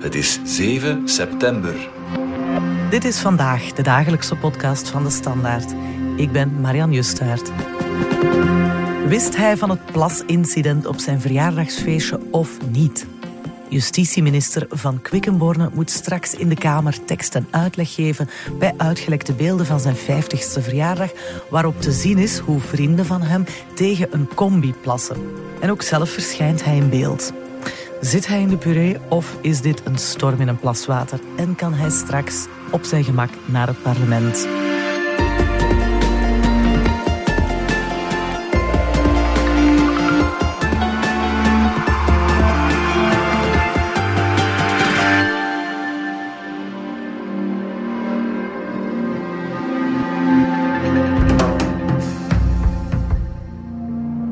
Het is 7 september. Dit is vandaag de dagelijkse podcast van de Standaard. Ik ben Marian Justaert. Wist hij van het plasincident op zijn verjaardagsfeestje of niet? Justitieminister Van Quickenborne moet straks in de Kamer tekst en uitleg geven bij uitgelekte beelden van zijn 50ste verjaardag, waarop te zien is hoe vrienden van hem tegen een combi plassen. En ook zelf verschijnt hij in beeld. Zit hij in de puree of is dit een storm in een plas water? En kan hij straks op zijn gemak naar het parlement?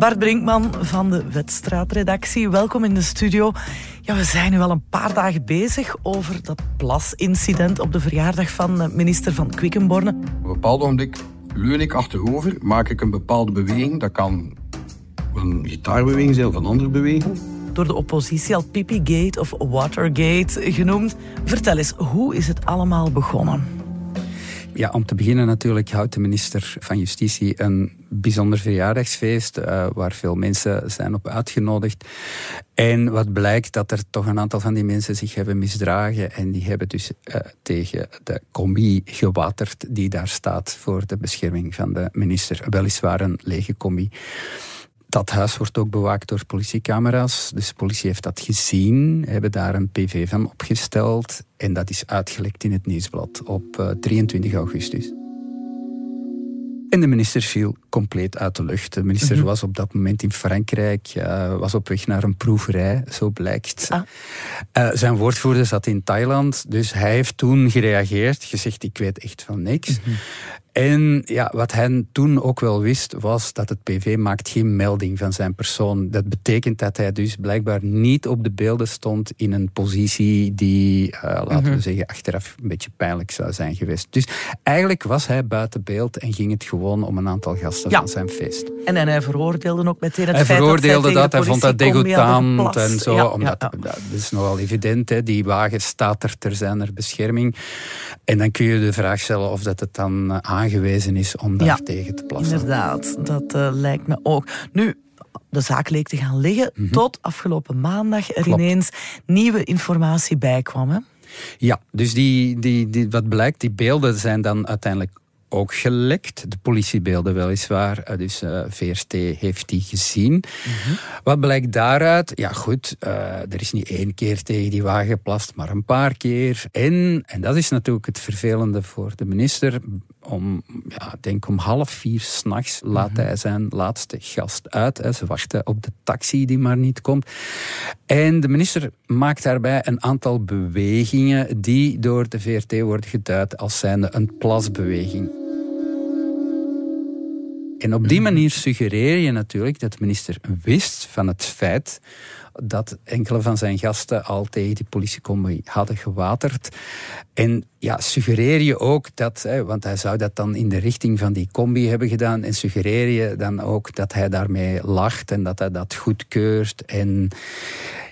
Bart Brinkman van de Wedstraatredactie, welkom in de studio. Ja, we zijn nu al een paar dagen bezig over dat plasincident op de verjaardag van eh, minister van Quickenborne. Op een bepaald ogenblik leun ik achterover, maak ik een bepaalde beweging. Dat kan een gitaarbeweging zijn of een andere beweging. Door de oppositie al Pipigate of Watergate genoemd. Vertel eens, hoe is het allemaal begonnen? Ja, om te beginnen natuurlijk houdt de minister van Justitie een bijzonder verjaardagsfeest uh, waar veel mensen zijn op uitgenodigd. En wat blijkt dat er toch een aantal van die mensen zich hebben misdragen en die hebben dus uh, tegen de combi gewaterd die daar staat voor de bescherming van de minister. Weliswaar een lege combi. Dat huis wordt ook bewaakt door politiecamera's. Dus de politie heeft dat gezien, hebben daar een PV van opgesteld. En dat is uitgelekt in het nieuwsblad op uh, 23 augustus. En de minister viel compleet uit de lucht. De minister mm -hmm. was op dat moment in Frankrijk, uh, was op weg naar een proeverij, zo blijkt. Ah. Uh, zijn woordvoerder zat in Thailand, dus hij heeft toen gereageerd, gezegd ik weet echt van niks. Mm -hmm. En ja, wat hij toen ook wel wist, was dat het PV maakt geen melding van zijn persoon. Dat betekent dat hij dus blijkbaar niet op de beelden stond in een positie die, uh, laten we zeggen, achteraf een beetje pijnlijk zou zijn geweest. Dus eigenlijk was hij buiten beeld en ging het gewoon om een aantal gasten ja. van zijn feest. En, en hij veroordeelde ook meteen het hij feit veroordeelde dat, hij vond dat degoutant en zo. Ja, omdat, ja, Dat is nogal evident, hè, die wagen staat er ter zijner bescherming. En dan kun je de vraag stellen of dat het dan aangewezen is om daar ja, tegen te plassen. Inderdaad, dat uh, lijkt me ook. Nu, de zaak leek te gaan liggen mm -hmm. tot afgelopen maandag er Klopt. ineens nieuwe informatie bij kwam. Hè? Ja, dus die, die, die, wat blijkt, die beelden zijn dan uiteindelijk ook gelekt. De politiebeelden weliswaar. Dus uh, VRT heeft die gezien. Mm -hmm. Wat blijkt daaruit? Ja goed, uh, er is niet één keer tegen die wagen geplast, maar een paar keer. En, en dat is natuurlijk het vervelende voor de minister. Om, ja, denk om half vier s'nachts laat -hmm. hij zijn laatste gast uit. Hè. Ze wachten op de taxi die maar niet komt. En de minister maakt daarbij een aantal bewegingen die door de VRT worden geduid als zijnde een plasbeweging. En op die manier suggereer je natuurlijk dat de minister wist van het feit dat enkele van zijn gasten al tegen die politiecombi hadden gewaterd. En ja, suggereer je ook dat, hè, want hij zou dat dan in de richting van die combi hebben gedaan, en suggereer je dan ook dat hij daarmee lacht en dat hij dat goedkeurt. En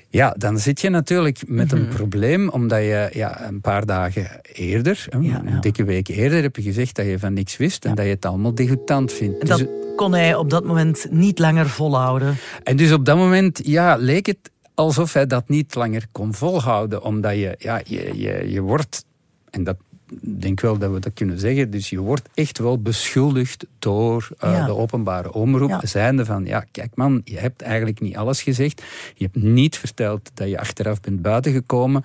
ja, dan zit je natuurlijk met een mm -hmm. probleem, omdat je ja, een paar dagen eerder, een ja. dikke week eerder, heb je gezegd dat je van niks wist en dat je het allemaal degoutant vindt. Dat dus, kon hij op dat moment niet langer volhouden. En dus op dat moment ja, leek het alsof hij dat niet langer kon volhouden, omdat je, ja, je, je, je wordt, en dat denk wel dat we dat kunnen zeggen. Dus je wordt echt wel beschuldigd door uh, ja. de openbare omroep. Ja. Zijnde van, ja, kijk man, je hebt eigenlijk niet alles gezegd. Je hebt niet verteld dat je achteraf bent buitengekomen.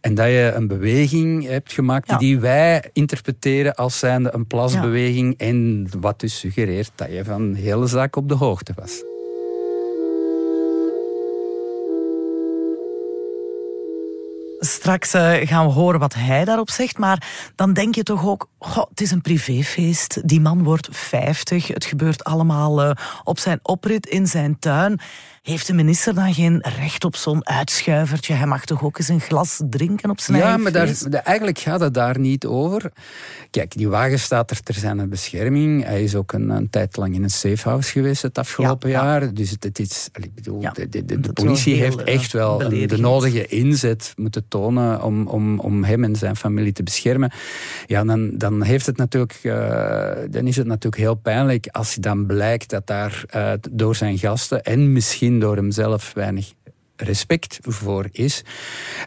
En dat je een beweging hebt gemaakt ja. die wij interpreteren als zijnde een plasbeweging. En wat dus suggereert dat je van de hele zaak op de hoogte was. Straks uh, gaan we horen wat hij daarop zegt. Maar dan denk je toch ook, goh, het is een privéfeest. Die man wordt 50. Het gebeurt allemaal uh, op zijn oprit in zijn tuin. Heeft de minister dan geen recht op zo'n uitschuivertje? Hij mag toch ook eens een glas drinken op zijn ja, eigen maar daar, feest? eigenlijk gaat het daar niet over. Kijk, die wagen staat er ter zijn bescherming. Hij is ook een, een tijd lang in een safehouse geweest het afgelopen Ja, ja. jaar. Dus het, het is, ik bedoel, Ja, de, de, de, dat de is wel politie heeft eh, echt wel een- de nodige inzet moeten tonen om, om, om hem en zijn familie te beschermen. Ja, dan, dan, heeft het natuurlijk, eh, dan is het natuurlijk heel pijnlijk als dan blijkt dat daar eh, door zijn gasten en misschien door hemzelf weinig respect voor is.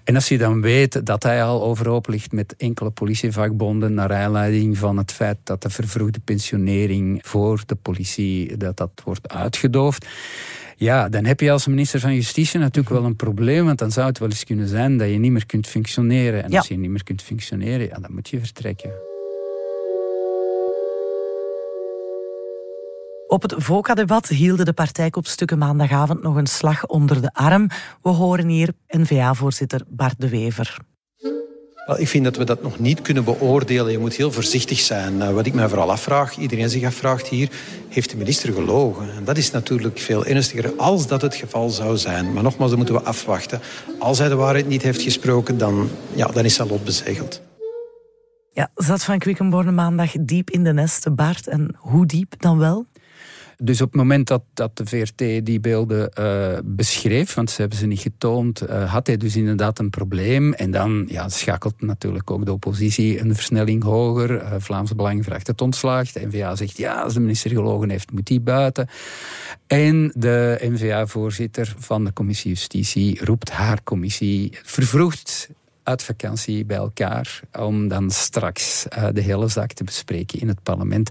En als je dan weet dat hij al overhoop ligt met enkele politievakbonden naar aanleiding van het feit dat de vervroegde pensionering voor de politie dat dat wordt uitgedoofd. Ja, dan heb je als minister van Justitie natuurlijk wel een probleem, want dan zou het wel eens kunnen zijn dat je niet meer kunt functioneren. En Ja. als je niet meer kunt functioneren, ja, dan moet je vertrekken. Op het VOCA-debat hielden de partijkopstukken maandagavond nog een slag onder de arm. We horen hier N-VA-voorzitter Bart de Wever. Ik vind dat we dat nog niet kunnen beoordelen. Je moet heel voorzichtig zijn. Nou, wat ik mij vooral afvraag, iedereen zich afvraagt hier, heeft de minister gelogen? En dat is natuurlijk veel ernstiger als dat het geval zou zijn. Maar nogmaals, dat moeten we afwachten. Als hij de waarheid niet heeft gesproken, dan, ja, dan is zijn lot bezegeld. Ja, zat van Quickenborne maandag diep in de nesten, Bart. En hoe diep dan wel? Dus op het moment dat, dat de VRT die beelden eh, beschreef, want ze hebben ze niet getoond, eh, had hij dus inderdaad een probleem. En dan ja, schakelt natuurlijk ook de oppositie een versnelling hoger. Eh, Vlaams Belang vraagt het ontslag. De NVA zegt ja, als de minister gelogen heeft, moet hij buiten. En de NVA-voorzitter van de commissie Justitie roept haar commissie vervroegd uit vakantie bij elkaar om dan straks eh, de hele zaak te bespreken in het parlement.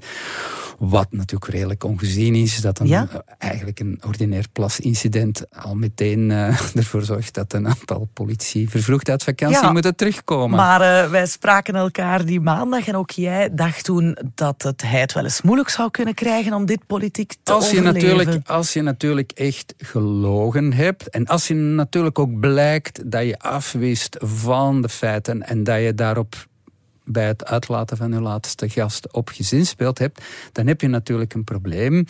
Wat natuurlijk redelijk ongezien is, dat een, Ja. eh, eigenlijk een ordinair plasincident al meteen eh, ervoor zorgt dat een aantal politici vervroegd uit vakantie Ja, moeten terugkomen. Maar wij spraken elkaar die maandag en ook jij dacht toen dat het hij het wel eens moeilijk zou kunnen krijgen om dit politiek te als je, overleven. natuurlijk, als je natuurlijk echt gelogen hebt en als je natuurlijk ook blijkt dat je afwist van de feiten en dat je daarop bij het uitlaten van je laatste gast op gezinspeeld hebt, dan heb je natuurlijk een probleem.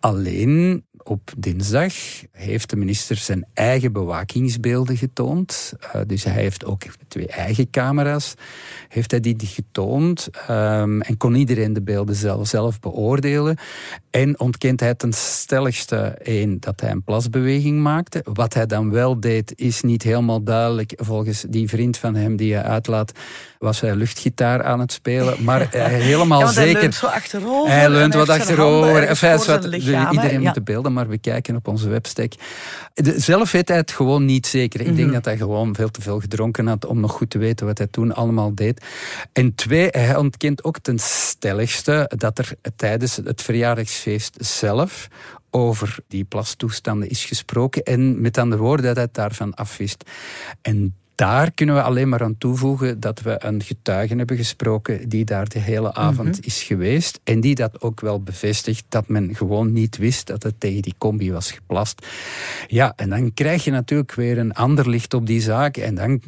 Alleen op dinsdag heeft de minister zijn eigen bewakingsbeelden getoond. Uh, dus hij heeft ook twee eigen camera's. Heeft hij die getoond um, en kon iedereen de beelden zelf, zelf beoordelen. En ontkent hij ten stelligste één dat hij een plasbeweging maakte. Wat hij dan wel deed is niet helemaal duidelijk. Volgens die vriend van hem die hij uitlaat was hij luchtgitaar aan het spelen. Maar uh, helemaal ja, zeker... Hij leunt zo achterover. Hij leunt wat achterover. Wat, iedereen ja. moet de beelden maar bekijken op onze webstack. De, zelf weet hij het gewoon niet zeker. Ik mm -hmm. denk dat hij gewoon veel te veel gedronken had om nog goed te weten wat hij toen allemaal deed. En twee, hij ontkent ook ten stelligste dat er tijdens het verjaardagsfeest zelf over die plastoestanden is gesproken en met andere woorden dat hij het daarvan afwist. En daar kunnen we alleen maar aan toevoegen dat we een getuige hebben gesproken die daar de hele avond mm -hmm. is geweest en die dat ook wel bevestigt dat men gewoon niet wist dat het tegen die combi was geplast. Ja, en dan krijg je natuurlijk weer een ander licht op die zaak en dan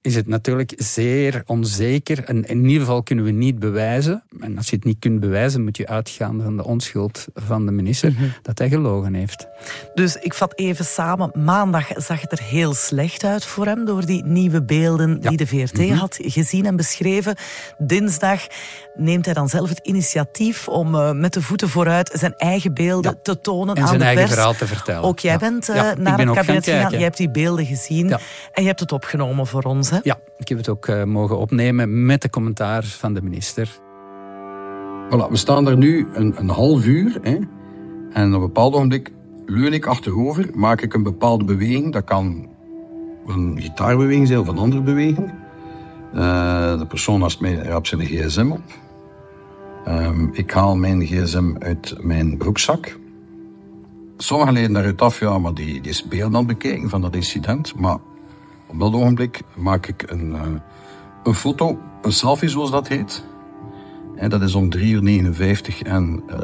is het natuurlijk zeer onzeker. En in ieder geval kunnen we niet bewijzen. En als je het niet kunt bewijzen, moet je uitgaan van de onschuld van de minister mm -hmm. dat hij gelogen heeft. Dus ik vat even samen. Maandag zag het er heel slecht uit voor hem door die nieuwe beelden ja. die de VRT mm -hmm. had gezien en beschreven. Dinsdag neemt hij dan zelf het initiatief om uh, met de voeten vooruit zijn eigen beelden ja. te tonen en aan zijn de eigen pers. verhaal te vertellen. Ook jij ja. bent uh, ja, naar het kabinet gaan gegaan. Je hebt die beelden gezien en je hebt het opgenomen voor ons. Hè? Ja, ik heb het ook uh, mogen opnemen met de commentaar van de minister. Voilà, we staan er nu een, een half uur. Hè, en op een bepaald ogenblik leun ik achterover, maak ik een bepaalde beweging. Dat kan een gitaarbeweging zijn of een andere beweging. Uh, de persoon naast mij hebt zijn gsm op. Um, ik haal mijn gsm uit mijn broekzak. Sommigen leiden daaruit af, ja, maar die, die is beeld aan het bekijken van dat incident. Maar op dat ogenblik maak ik een, uh, een foto, een selfie zoals dat heet. En dat is om 3 uur 59 en uh,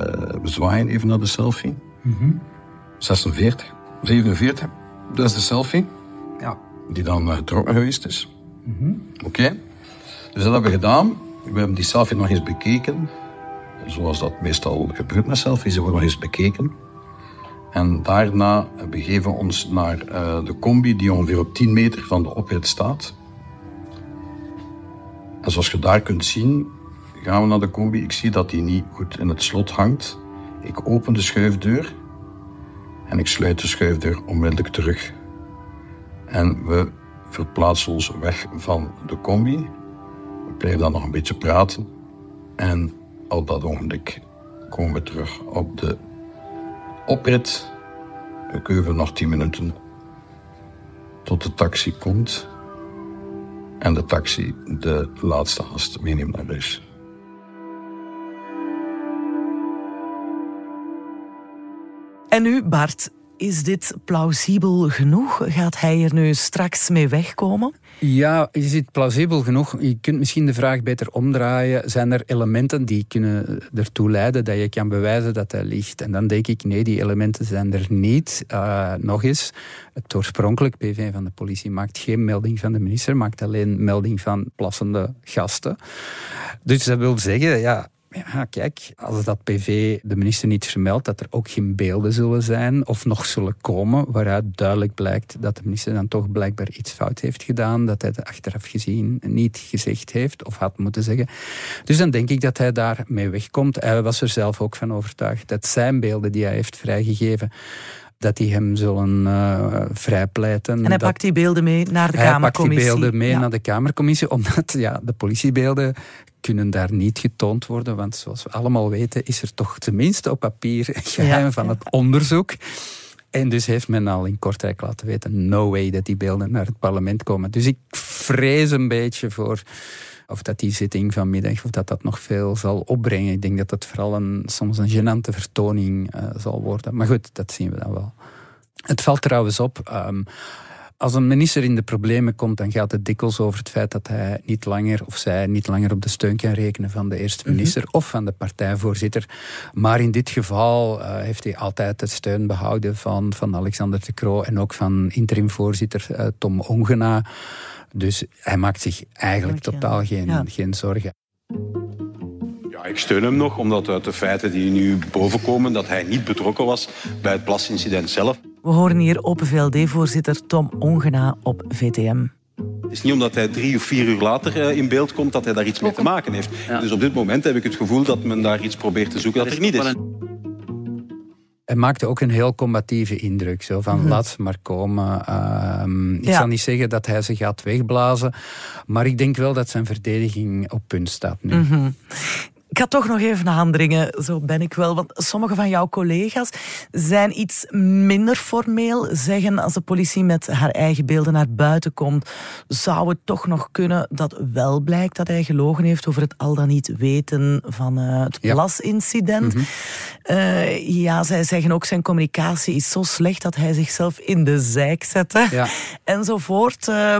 we zwaaien even naar de selfie. Mm -hmm. 46, 47, dat is de selfie. Ja. Die dan uh, getrokken geweest is. Mm -hmm. Oké. Okay. Dus dat hebben we gedaan. We hebben die selfie nog eens bekeken. Zoals dat meestal gebeurt met selfies, ze worden nog eens bekeken. En daarna begeven we ons naar uh, de combi die ongeveer op 10 meter van de oprit staat. En zoals je daar kunt zien, gaan we naar de combi. Ik zie dat die niet goed in het slot hangt. Ik open de schuifdeur en ik sluit de schuifdeur onmiddellijk terug. En we verplaatsen ons weg van de combi. We blijven dan nog een beetje praten. En op dat ogenblik komen we terug op de oprit. We kunnen nog tien minuten tot de taxi komt. En de taxi de laatste gast meeneemt naar huis. En nu, Bart, is dit plausibel genoeg? Gaat hij er nu straks mee wegkomen? Ja, is het plausibel genoeg? Je kunt misschien de vraag beter omdraaien. Zijn er elementen die kunnen ertoe leiden dat je kan bewijzen dat hij liegt? En dan denk ik, nee, die elementen zijn er niet. Uh, nog eens, het oorspronkelijk PV van de politie maakt geen melding van de minister, maakt alleen melding van plassende gasten. Dus dat wil zeggen, ja, kijk, als dat PV de minister niet vermeldt, dat er ook geen beelden zullen zijn of nog zullen komen, waaruit duidelijk blijkt dat de minister dan toch blijkbaar iets fout heeft gedaan, dat hij het achteraf gezien niet gezegd heeft of had moeten zeggen. Dus dan denk ik dat hij daarmee wegkomt. Hij was er zelf ook van overtuigd dat zijn beelden die hij heeft vrijgegeven, dat die hem zullen uh, vrijpleiten. En hij pakt die beelden mee naar de hij Kamercommissie. Hij pakt die beelden mee naar de Kamercommissie, omdat ja, de politiebeelden kunnen daar niet getoond worden, want zoals we allemaal weten is er toch tenminste op papier geheim van het onderzoek. En dus heeft men al in Kortrijk laten weten, no way dat die beelden naar het parlement komen. Dus ik vrees een beetje voor of dat die zitting vanmiddag, of dat dat nog veel zal opbrengen. Ik denk dat dat vooral een, soms een genante vertoning uh, zal worden. Maar goed, dat zien we dan wel. Het valt trouwens op, um, als een minister in de problemen komt, dan gaat het dikwijls over het feit dat hij niet langer of zij niet langer op de steun kan rekenen van de eerste mhm. minister of van de partijvoorzitter. Maar in dit geval uh, heeft hij altijd de steun behouden van, van Alexander de Croo en ook van interimvoorzitter uh, Tom Ongena. Dus hij maakt zich eigenlijk totaal geen, geen zorgen. Ja, ik steun hem nog, omdat uit de feiten die nu bovenkomen, dat hij niet betrokken was bij het plasincident zelf. We horen hier Open VLD-voorzitter Tom Ongena op VTM. Het is niet omdat hij drie of vier uur later eh, in beeld komt dat hij daar iets mee te maken heeft. Dus op dit moment heb ik het gevoel dat men daar iets probeert te zoeken dat er niet is. Hij maakte ook een heel combatieve indruk. Zo van, mm laat maar komen. Uh, ik zal niet zeggen dat hij ze gaat wegblazen. Maar ik denk wel dat zijn verdediging op punt staat nu. Mhm. Ik ga toch nog even aandringen, zo ben ik wel. Want sommige van jouw collega's zijn iets minder formeel. Zeggen als de politie met haar eigen beelden naar buiten komt, zou het toch nog kunnen dat wel blijkt dat hij gelogen heeft over het al dan niet weten van uh, het plasincident. Mhm. uh, ja, zij zeggen ook zijn communicatie is zo slecht dat hij zichzelf in de zijk zette. Ja. Enzovoort. Uh,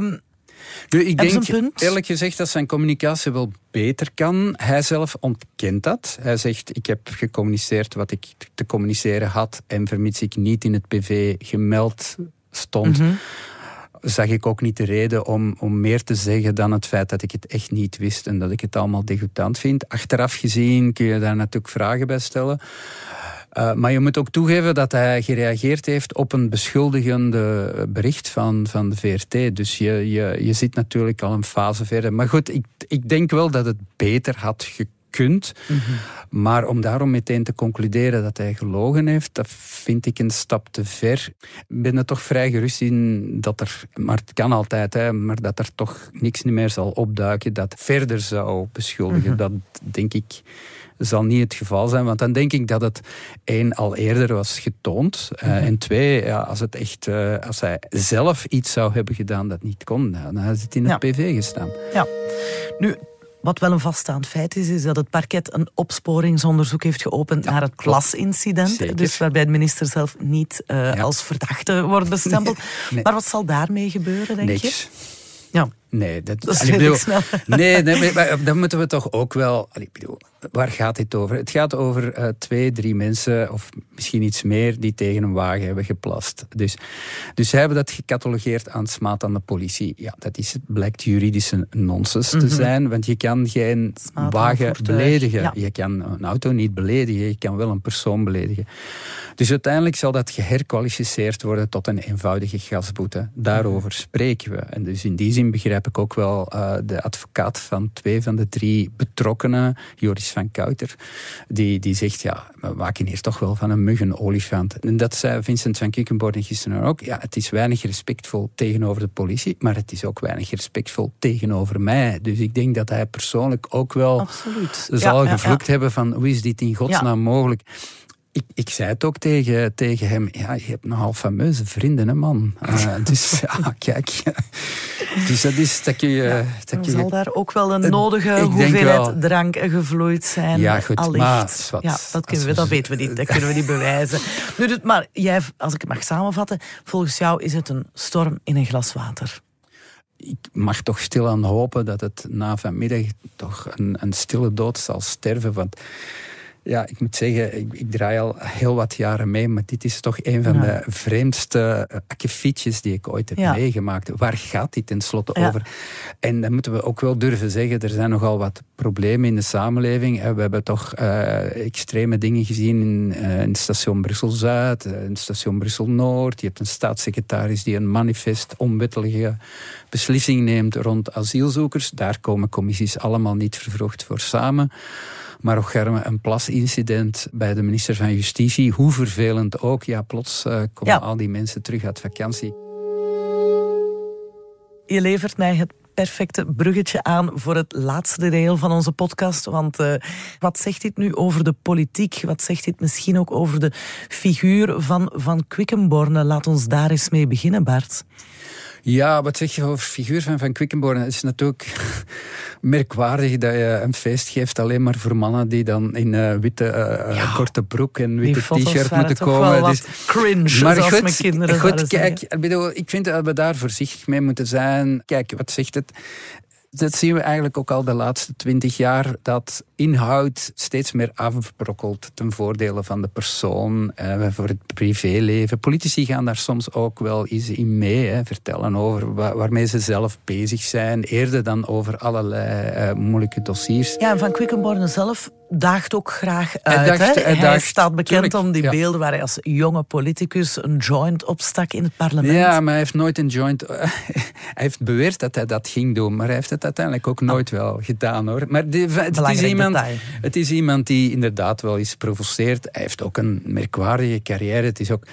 nu, ik denk eerlijk gezegd dat zijn communicatie wel beter kan. Hij zelf ontkent dat. Hij zegt, ik heb gecommuniceerd wat ik te communiceren had en vermits ik niet in het PV gemeld stond... Mhm. zag ik ook niet de reden om, om meer te zeggen dan het feit dat ik het echt niet wist en dat ik het allemaal degoutant vind. Achteraf gezien kun je daar natuurlijk vragen bij stellen. Uh, maar je moet ook toegeven dat hij gereageerd heeft op een beschuldigende bericht van, van de VRT. Dus je, je, je zit natuurlijk al een fase verder. Maar goed, ik, ik denk wel dat het beter had gekund. Mm -hmm. Maar om daarom meteen te concluderen dat hij gelogen heeft, dat vind ik een stap te ver. Ik ben er toch vrij gerust in dat er, maar het kan altijd, hè, maar dat er toch niks meer zal opduiken dat verder zou beschuldigen. Mm -hmm. Dat denk ik zal niet het geval zijn. Want dan denk ik dat het één al eerder was getoond. Uh, mm -hmm. En twee, ja, als, het echt, uh, als hij zelf iets zou hebben gedaan dat niet kon, dan had het in het ja. PV gestaan. Ja. Nu, wat wel een vaststaand feit is, is dat het parket een opsporingsonderzoek heeft geopend ja, naar het klasincident. Dus waarbij de minister zelf niet uh, ja. als verdachte wordt bestempeld. Nee, nee. Maar wat zal daarmee gebeuren, denk Niks. je? Ja. Nee, dat, Dat is bedoel, snel. nee, nee, maar- maar dan moeten we toch ook wel. allee, ik bedoel, waar gaat dit over? Het gaat over eh, twee, drie mensen, of misschien iets meer, die tegen een wagen hebben geplast. Dus, dus zij hebben dat gecatalogeerd aan smaad aan de politie. Ja, dat is, blijkt juridische nonsens te zijn, want je kan geen Smaad wagen beledigen. ja. Je kan een auto niet beledigen, je kan wel een persoon beledigen. Dus uiteindelijk zal dat geherkwalificeerd worden tot een eenvoudige gasboete. Daarover spreken we. En dus in die zin begrijp ik ook wel eh, de advocaat van twee van de drie betrokkenen, Joris van Kouter, die, die zegt, ja, we maken hier toch wel van een mug een olifant. En dat zei Vincent van Quickenborne gisteren ook. Ja, het is weinig respectvol tegenover de politie, maar het is ook weinig respectvol tegenover mij. Dus ik denk dat hij persoonlijk ook wel Absoluut. zal Ja, hebben van hoe is dit in godsnaam mogelijk. Ik, ik zei het ook tegen, tegen hem. Ja, je hebt nogal fameuze vrienden, hè, man. Eh, dus ja, kijk. dus dat is dat je. dat zal daar ook wel een nodige hoeveelheid wel. drank gevloeid zijn. Ja, goed, allicht. maar zwart. ja, dat, kunnen we, dat weten we niet, dat kunnen we niet bewijzen. Nu, maar jij, als ik het mag samenvatten, volgens jou is het een storm in een glas water. ik mag toch stilaan hopen dat het na vanmiddag toch een, een stille dood zal sterven. Want ja, ik moet zeggen, ik, ik draai al heel wat jaren mee, maar dit is toch een van Ja. de vreemdste uh, akkefietjes die ik ooit heb Ja. meegemaakt. Waar gaat dit tenslotte Ja. over? En dan moeten we ook wel durven zeggen, er zijn nogal wat problemen in de samenleving. We hebben toch eh, extreme dingen gezien in, eh, in het station Brussel-Zuid, eh, in station Brussel-Noord. Je hebt een staatssecretaris die een manifest onwettelijke beslissing neemt rond asielzoekers. Daar komen commissies allemaal niet vervroegd voor samen. Maar ook Germe, een plasincident bij de minister van Justitie. Hoe vervelend ook. Ja, plots eh, komen Ja. al die mensen terug uit vakantie. Je levert mij het perfecte bruggetje aan voor het laatste deel van onze podcast. Want eh, wat zegt dit nu over de politiek? Wat zegt dit misschien ook over de figuur van Van Quickenborne? Laat ons daar eens mee beginnen, Bart. Ja, wat zeg je over figuur van Van Quickenborne? Het is natuurlijk merkwaardig dat je een feest geeft alleen maar voor mannen die dan in eh, witte eh, Ja. korte broek en witte t-shirt moeten komen. Dus- cringe, zoals goed, mijn kinderen goed kijk, zeggen. ik, bedoel, ik vind dat we daar voorzichtig mee moeten zijn. Kijk, wat zegt het? Dat zien we eigenlijk ook al de laatste twintig jaar, dat inhoud steeds meer afbrokkelt ten voordele van de persoon, eh, voor het privéleven. Politici gaan daar soms ook wel eens in mee, hè, vertellen over wa- waarmee ze zelf bezig zijn, eerder dan over allerlei eh, moeilijke dossiers. Ja, en Van Quickenborne zelf daagt ook graag uit. Hij daagt- hè? hij hij daagt, staat bekend tuurlijk, om die ja. beelden waar hij als jonge politicus een joint opstak in het parlement. Ja, maar hij heeft nooit een joint. hij heeft beweerd dat hij dat ging doen, maar hij heeft het uiteindelijk ook nooit wel gedaan hoor. Maar die- het, is Belangrijk iemand, het is iemand die inderdaad wel eens provoceert. Hij heeft ook een merkwaardige carrière. Het is ook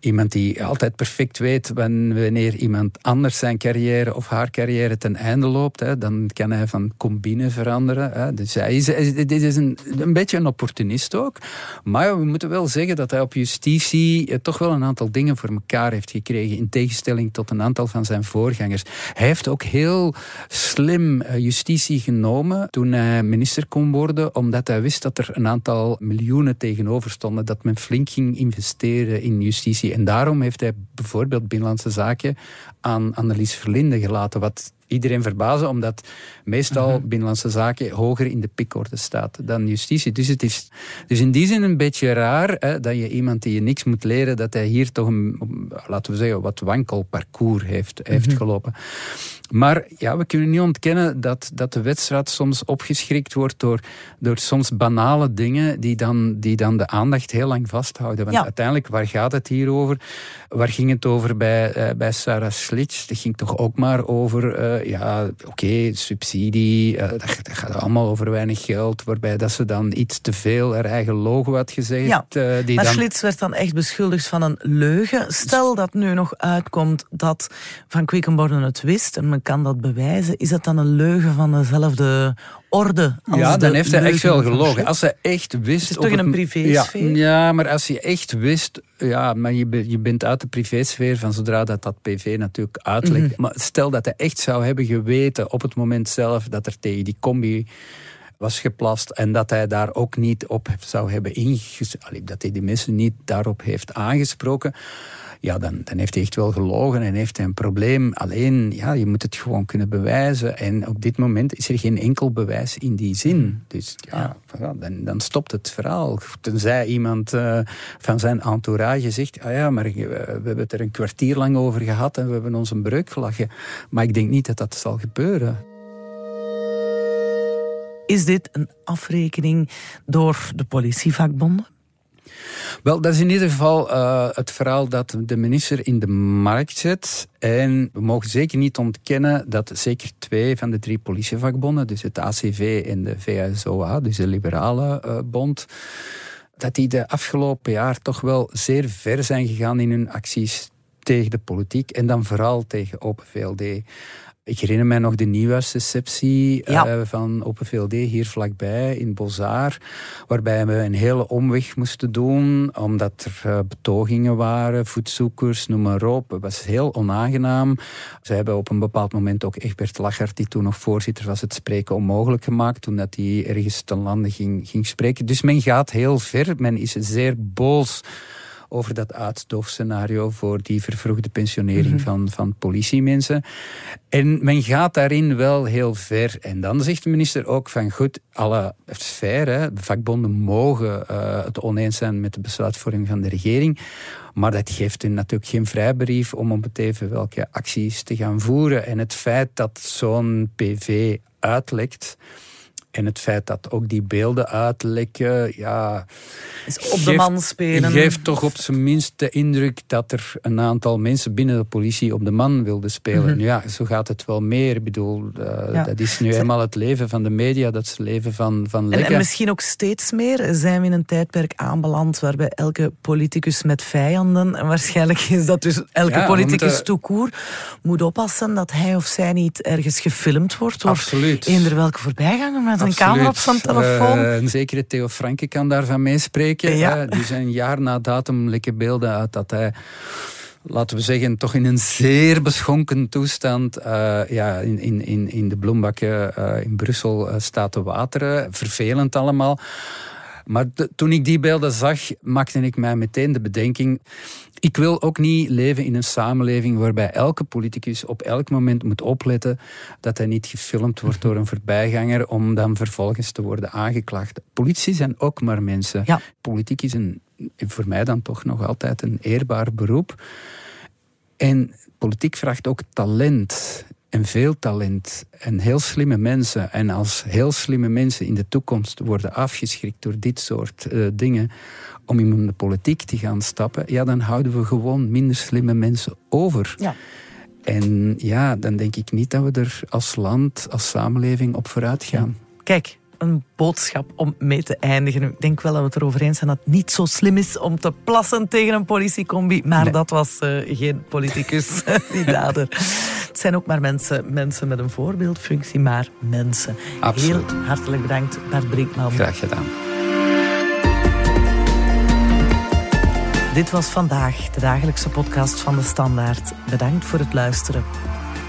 iemand die altijd perfect weet wan- wanneer iemand anders zijn carrière of haar carrière ten einde loopt. Hè. Dan kan hij van combine veranderen. Hè. Dus hij is, is een, een beetje een opportunist ook. Maar we moeten wel zeggen dat hij op justitie eh, toch wel een aantal dingen voor elkaar heeft gekregen. In tegenstelling tot een aantal van zijn voorgangers. Hij heeft ook heel slim eh, justitie genomen toen hij minister kon worden. Omdat hij wist dat er een aantal miljoenen tegenover stonden. Dat men flink ging investeren in justitie. En daarom heeft hij bijvoorbeeld Binnenlandse Zaken aan Annelies Verlinde gelaten. Wat iedereen verbazen, omdat meestal Binnenlandse Zaken hoger in de pikorde staat dan justitie. Dus het is dus in die zin een beetje raar hè, dat je iemand die je niks moet leren, dat hij hier toch een, laten we zeggen, wat wankel parcours heeft, heeft gelopen. Maar ja, we kunnen niet ontkennen dat, dat de wedstrijd soms opgeschrikt wordt door, door soms banale dingen die dan, die dan de aandacht heel lang vasthouden. Want Ja. uiteindelijk, waar gaat het hier over? Waar ging het over bij, eh, bij Sarah Slits? Dat ging toch ook maar over, eh, ja, oké, subsidie, eh, dat, dat gaat allemaal over weinig geld, waarbij dat ze dan iets te veel haar eigen logo had gezegd. Ja, eh, die maar dan, Schlitz werd dan echt beschuldigd van een leugen. Stel dat nu nog uitkomt dat Van Quickenborne het wist en men kan dat bewijzen, is dat dan een leugen van dezelfde orde als ja, dan heeft hij echt wel gelogen. Als hij echt wist... Het is toch in een ja, privésfeer? ja, maar als je echt wist... Ja, maar je, je bent uit de privésfeer van zodra dat, dat PV natuurlijk uitlekt. Mhm. Maar stel dat hij echt zou hebben geweten op het moment zelf dat er tegen die combi was geplast en dat hij daar ook niet op zou hebben ingesproken, dat hij die mensen niet daarop heeft aangesproken. Ja, dan, dan heeft hij echt wel gelogen en heeft hij een probleem. Alleen, ja, je moet het gewoon kunnen bewijzen. En op dit moment is er geen enkel bewijs in die zin. Hmm. Dus ja, dan, dan stopt het verhaal. Tenzij iemand uh, van zijn entourage zegt, ah ja, maar we hebben het er een kwartier lang over gehad en we hebben ons een breuk gelachen. Maar ik denk niet dat dat zal gebeuren. Is dit een afrekening door de politievakbonden? Wel, dat is in ieder geval uh, het verhaal dat de minister in de markt zet. En we mogen zeker niet ontkennen dat zeker twee van de drie politievakbonden, dus het ACV en de VSOA, dus de Liberale uh, Bond, dat die de afgelopen jaar toch wel zeer ver zijn gegaan in hun acties tegen de politiek en dan vooral tegen Open VLD. Ik herinner mij nog de nieuwjaarsreceptie ja. uh, van Open VLD hier vlakbij in Bozaar, waarbij we een hele omweg moesten doen, omdat er uh, betogingen waren, voetzoekers, noem maar op. Het was heel onaangenaam. Ze hebben op een bepaald moment ook Egbert Lachert, die toen nog voorzitter was, het spreken onmogelijk gemaakt, toen dat hij ergens ten lande ging, ging spreken. Dus men gaat heel ver, men is zeer boos over dat uitstoofscenario voor die vervroegde pensionering mhm. van, van politiemensen. En men gaat daarin wel heel ver. En dan zegt de minister ook van goed, alle sferen, de vakbonden mogen uh, het oneens zijn met de besluitvorming van de regering. Maar dat geeft hen natuurlijk geen vrijbrief om op het even welke acties te gaan voeren. En het feit dat zo'n PV uitlekt en het feit dat ook die beelden uitlekken, ja... Is op de man spelen. Geeft toch op zijn minst de indruk dat er een aantal mensen binnen de politie op de man wilden spelen. Mhm. Ja, zo gaat het wel meer. Ik bedoel, uh, dat is nu eenmaal het leven van de media, dat is het leven van, van lekken. En, en, misschien ook steeds meer zijn we in een tijdperk aanbeland waarbij elke politicus met vijanden, en waarschijnlijk is dat dus elke politicus moeten... toekoer, moet oppassen dat hij of zij niet ergens gefilmd wordt Absoluut. eender welke voorbijganger met een camera op zijn telefoon. Uh, een zekere Theo Franke kan daarvan meespreken. Ja. Uh, die zijn jaar na datum lekke beelden uit dat hij laten we zeggen, toch in een zeer beschonken toestand uh, ja, in, in, in de bloembakken uh, in Brussel uh, staat te wateren. Vervelend allemaal. Maar toen ik die beelden zag, maakte ik mij meteen de bedenking. Ik wil ook niet leven in een samenleving waarbij elke politicus op elk moment moet opletten dat hij niet gefilmd wordt door een voorbijganger om dan vervolgens te worden aangeklaagd. Politici zijn ook maar mensen. Ja. Politiek is een, voor mij dan toch nog altijd een eerbaar beroep. En politiek vraagt ook talent en veel talent en heel slimme mensen. En als heel slimme mensen in de toekomst worden afgeschrikt door dit soort uh, dingen om in de politiek te gaan stappen, ja, dan houden we gewoon minder slimme mensen over. Ja. En ja, dan denk ik niet dat we er als land, als samenleving op vooruit gaan. Kijk, een boodschap om mee te eindigen. Ik denk wel dat we het erover eens zijn dat het niet zo slim is om te plassen tegen een politiecombi. Maar dat was uh, geen politicus, die dader. Het zijn ook maar mensen, mensen met een voorbeeldfunctie, maar mensen. Absoluut. Heel hartelijk bedankt, Bart Brinkman. Graag gedaan. Dit was vandaag de dagelijkse podcast van de Standaard. Bedankt voor het luisteren.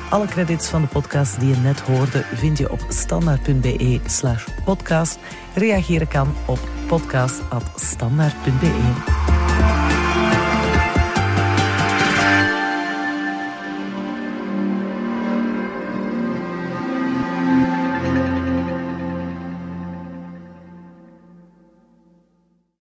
Alle credits van de podcast die je net hoorde vind je op standaard.be slash podcast. Reageren kan op podcast.standaard.be.